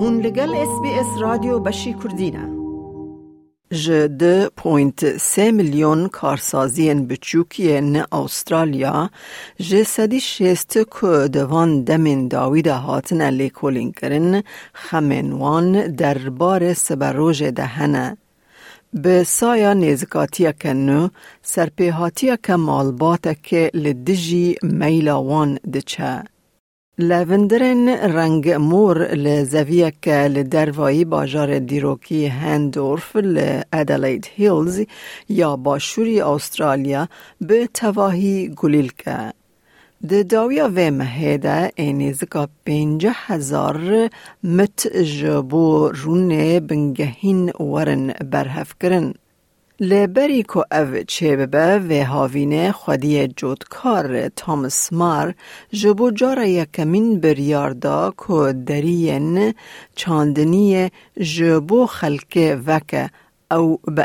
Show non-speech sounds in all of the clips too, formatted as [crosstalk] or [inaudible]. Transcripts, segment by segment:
هون لگل اس بی اس رادیو بشی کردینه ج 2.3 میلیون کارسازین بچوکین استرالیا ج سدی شست که دوان دمین داوید هاتن لیکولین کرن خمنوان دربار سبروج دهنه به سایا نیزکاتیا کنو سرپیهاتیا که مالباتا که لدجی میلاوان دچه. لوندرن رنگ مور لزویه که لدروایی باجار دیروکی هندورف لأدلید هیلز یا باشوری استرالیا به تواهی گلیل که. د داویا و مهده اینیزکا پینجه هزار مت جبو رونه بنگهین ورن برهف کرن. Li berî ku ev çêbibe vê havînê xwediyê cotkar Thomas Mar ji bo cara yekemîn biryarda ku deriyên çandiniyê ji bo xelkê veke ew bi.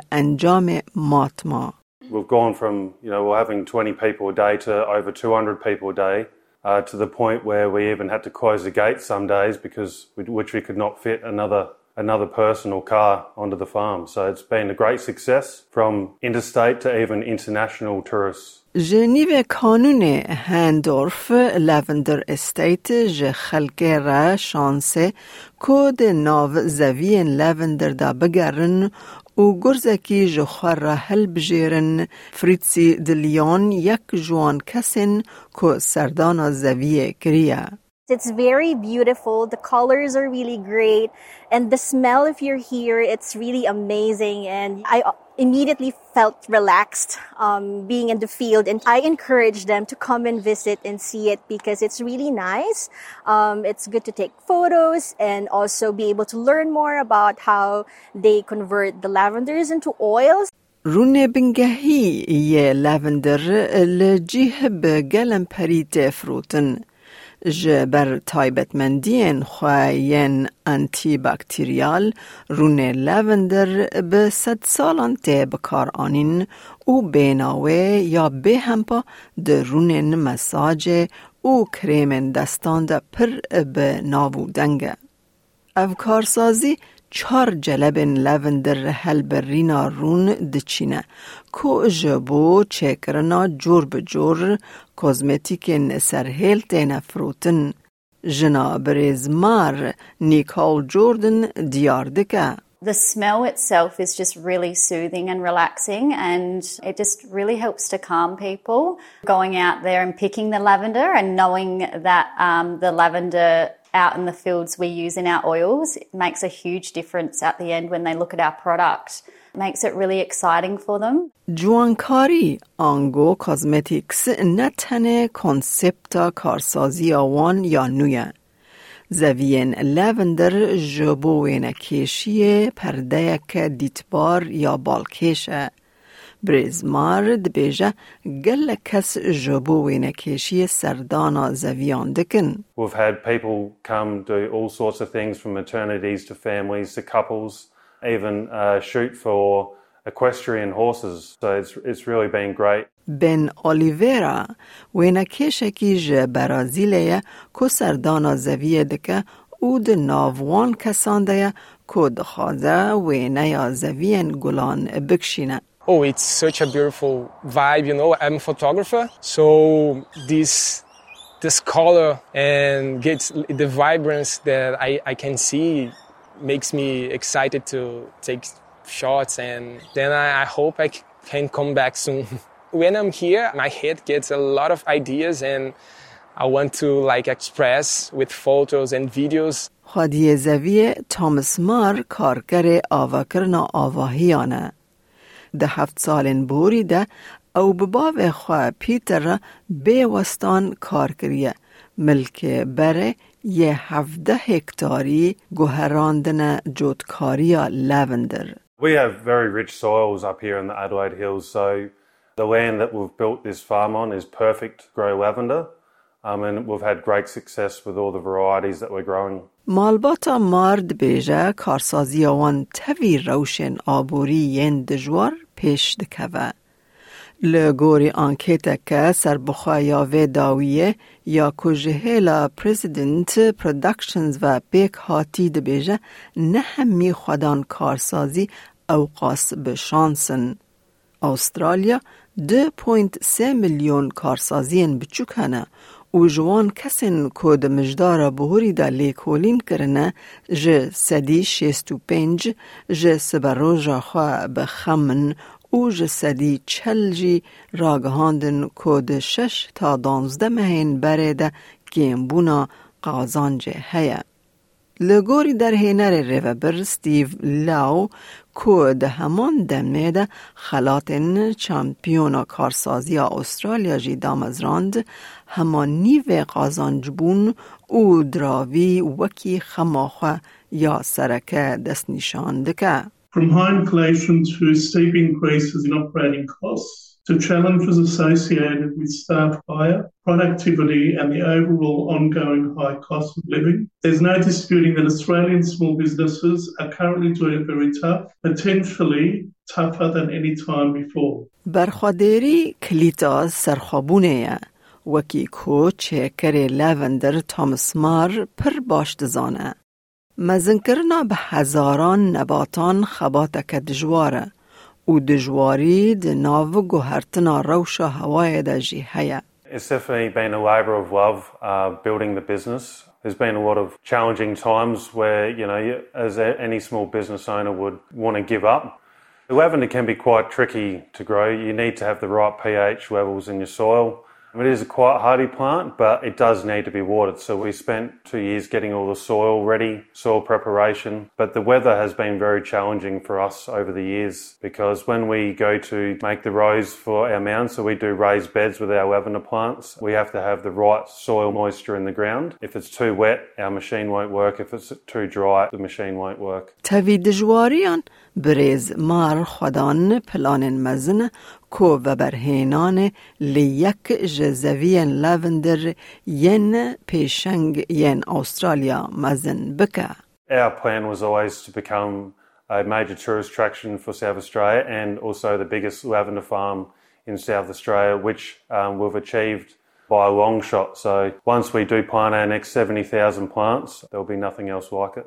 We've gone from, you know, we're having 20 people a day to over 200 people a day. Uh, to the point where we even had to close the gates some days because we, which we could not fit another another person or car onto the farm. So it's been a great success from interstate to even international tourists. جنیو کانون هندورف لوندر استیت ج خلقه را شانسه کود ناو زوین لوندر دا بگرن و گرزکی جخور را هل بجیرن فریتسی دلیان یک جوان کسین که سردان زویه کریه. It's very beautiful. The colors are really great. And the smell, if you're here, it's really amazing. And I immediately felt relaxed um, being in the field. And I encourage them to come and visit and see it because it's really nice. Um, it's good to take photos and also be able to learn more about how they convert the lavenders into oils. رون بنگهی یه لوندر لجیه به گلم پریت فروتن. جبر تایبتمندین خواهین انتی باکتریال رون لوندر به صد سالان ته بکار آنین او بیناوه یا به همپا ده رون مساج او کریم دستان ده پر به ناو دنگه. افکارسازی چار جلبن لوندر هل برینا رون دچینه کو جبو چکرنا جور به جور کوزمتیک نسر هیل تینا فروتن جنا برزمار نیکال جوردن دیار دکه the smell itself is just really soothing and relaxing and it just really helps to calm people going out there and picking the lavender and knowing that um, the lavender out in the fields we use in our oils it makes a huge difference at the end when they look at our product it makes it really exciting for them جوانکاری آنگو کازمتیکس نه تنه کنسپت کارسازی آوان یا نویه زوین لوندر جبوین کشی پرده که دیتبار یا بالکشه بریزمار دبیجه گل کس جبوین کشی سردانا زویان دکن We've had people come do all sorts of things from maternities to families to couples, even uh, shoot for equestrian horses. So it's, it's really been great. بن اولیویرا وینا کشکی ج برازیلیا کو سردانا زویه دکه او د ناوان کسان ده کو دخوازه وینا یا زوین گلان بکشینه Oh, it's such a beautiful vibe, you know. I'm a photographer, so this this color and gets the vibrance that I, I can see makes me excited to take shots and then I, I hope I can come back soon. [laughs] when I'm here, my head gets a lot of ideas and I want to like express with photos and videos. خادی زویه تامس مار کارگر آواکرنا آواهیانه ده هفت سالن بوری ده او بباو خواه پیتر به وستان کار کریه ملک بره یه هفده هکتاری گوهراندن جودکاری لوندر We have very rich soils up here in the Adelaide Hills, so the land that we've built this farm on is perfect to grow lavender. Um, and we've had great success with all the varieties that we're growing. مالباتا مارد بیجه کارسازی آوان توی روشن آبوری ین دجوار پیش دکوه. لگوری آنکیت که سربخوایا و داویه یا کجهیلا پریزیدنت پرودکشنز و بیک هاتی دبیجه نه همی خودان کارسازی اوقاس به شانسن. استرالیا 2.3 میلیون کارسازین بچوکانه و جوان کسین کود مجدار بهوری دا لیکولین کرنه جه سدی شیست و پنج جه سبروجا خواه بخمن او جه سدی چل جی راگهاندن کود شش تا دانزده مهین برده گیمبونا قازان جه هیه. لگوری در هینر ریوبر ستیو لاو کو ده همان دمه ده خلاتن چمپیونا کارسازی استرالیا جی دامزراند همان نیو قازانج بون او دراوی وکی خماخه یا سرکه دست نشان دکه. From high inflation to steep increases in operating costs, to challenges associated with staff hire, productivity, and the overall ongoing high cost of living. There's no disputing that Australian small businesses are currently doing it very tough, potentially tougher than any time before. برخوادری کلیتا سرخابونه وکی کو چکر لوندر تامس مار پر باش دزانه. مزنکرنا به هزاران نباتان خباتک دجواره و دجواری د ناو گوهرتنا روشا هوای دا جی هیا. It's definitely been a labour of love uh, building the business. There's been a lot of challenging times where, you know, as any small business owner would want to give up. The lavender can be quite tricky to grow. You need to have the right pH levels in your soil. It is a quite hardy plant, but it does need to be watered. So we spent two years getting all the soil ready, soil preparation. But the weather has been very challenging for us over the years because when we go to make the rows for our mounds, so we do raised beds with our lavender plants, we have to have the right soil moisture in the ground. If it's too wet, our machine won't work. If it's too dry, the machine won't work. برز مار خدان پلان مزن کو و برهینان لیک جزوی لوندر ین پیشنگ ین استرالیا مزن بکه. Our plan was always to become a major tourist attraction for South Australia and also the biggest lavender farm in South Australia, which um, we've achieved by a long shot. So once we do plant our next 70,000 plants, there'll be nothing else like it.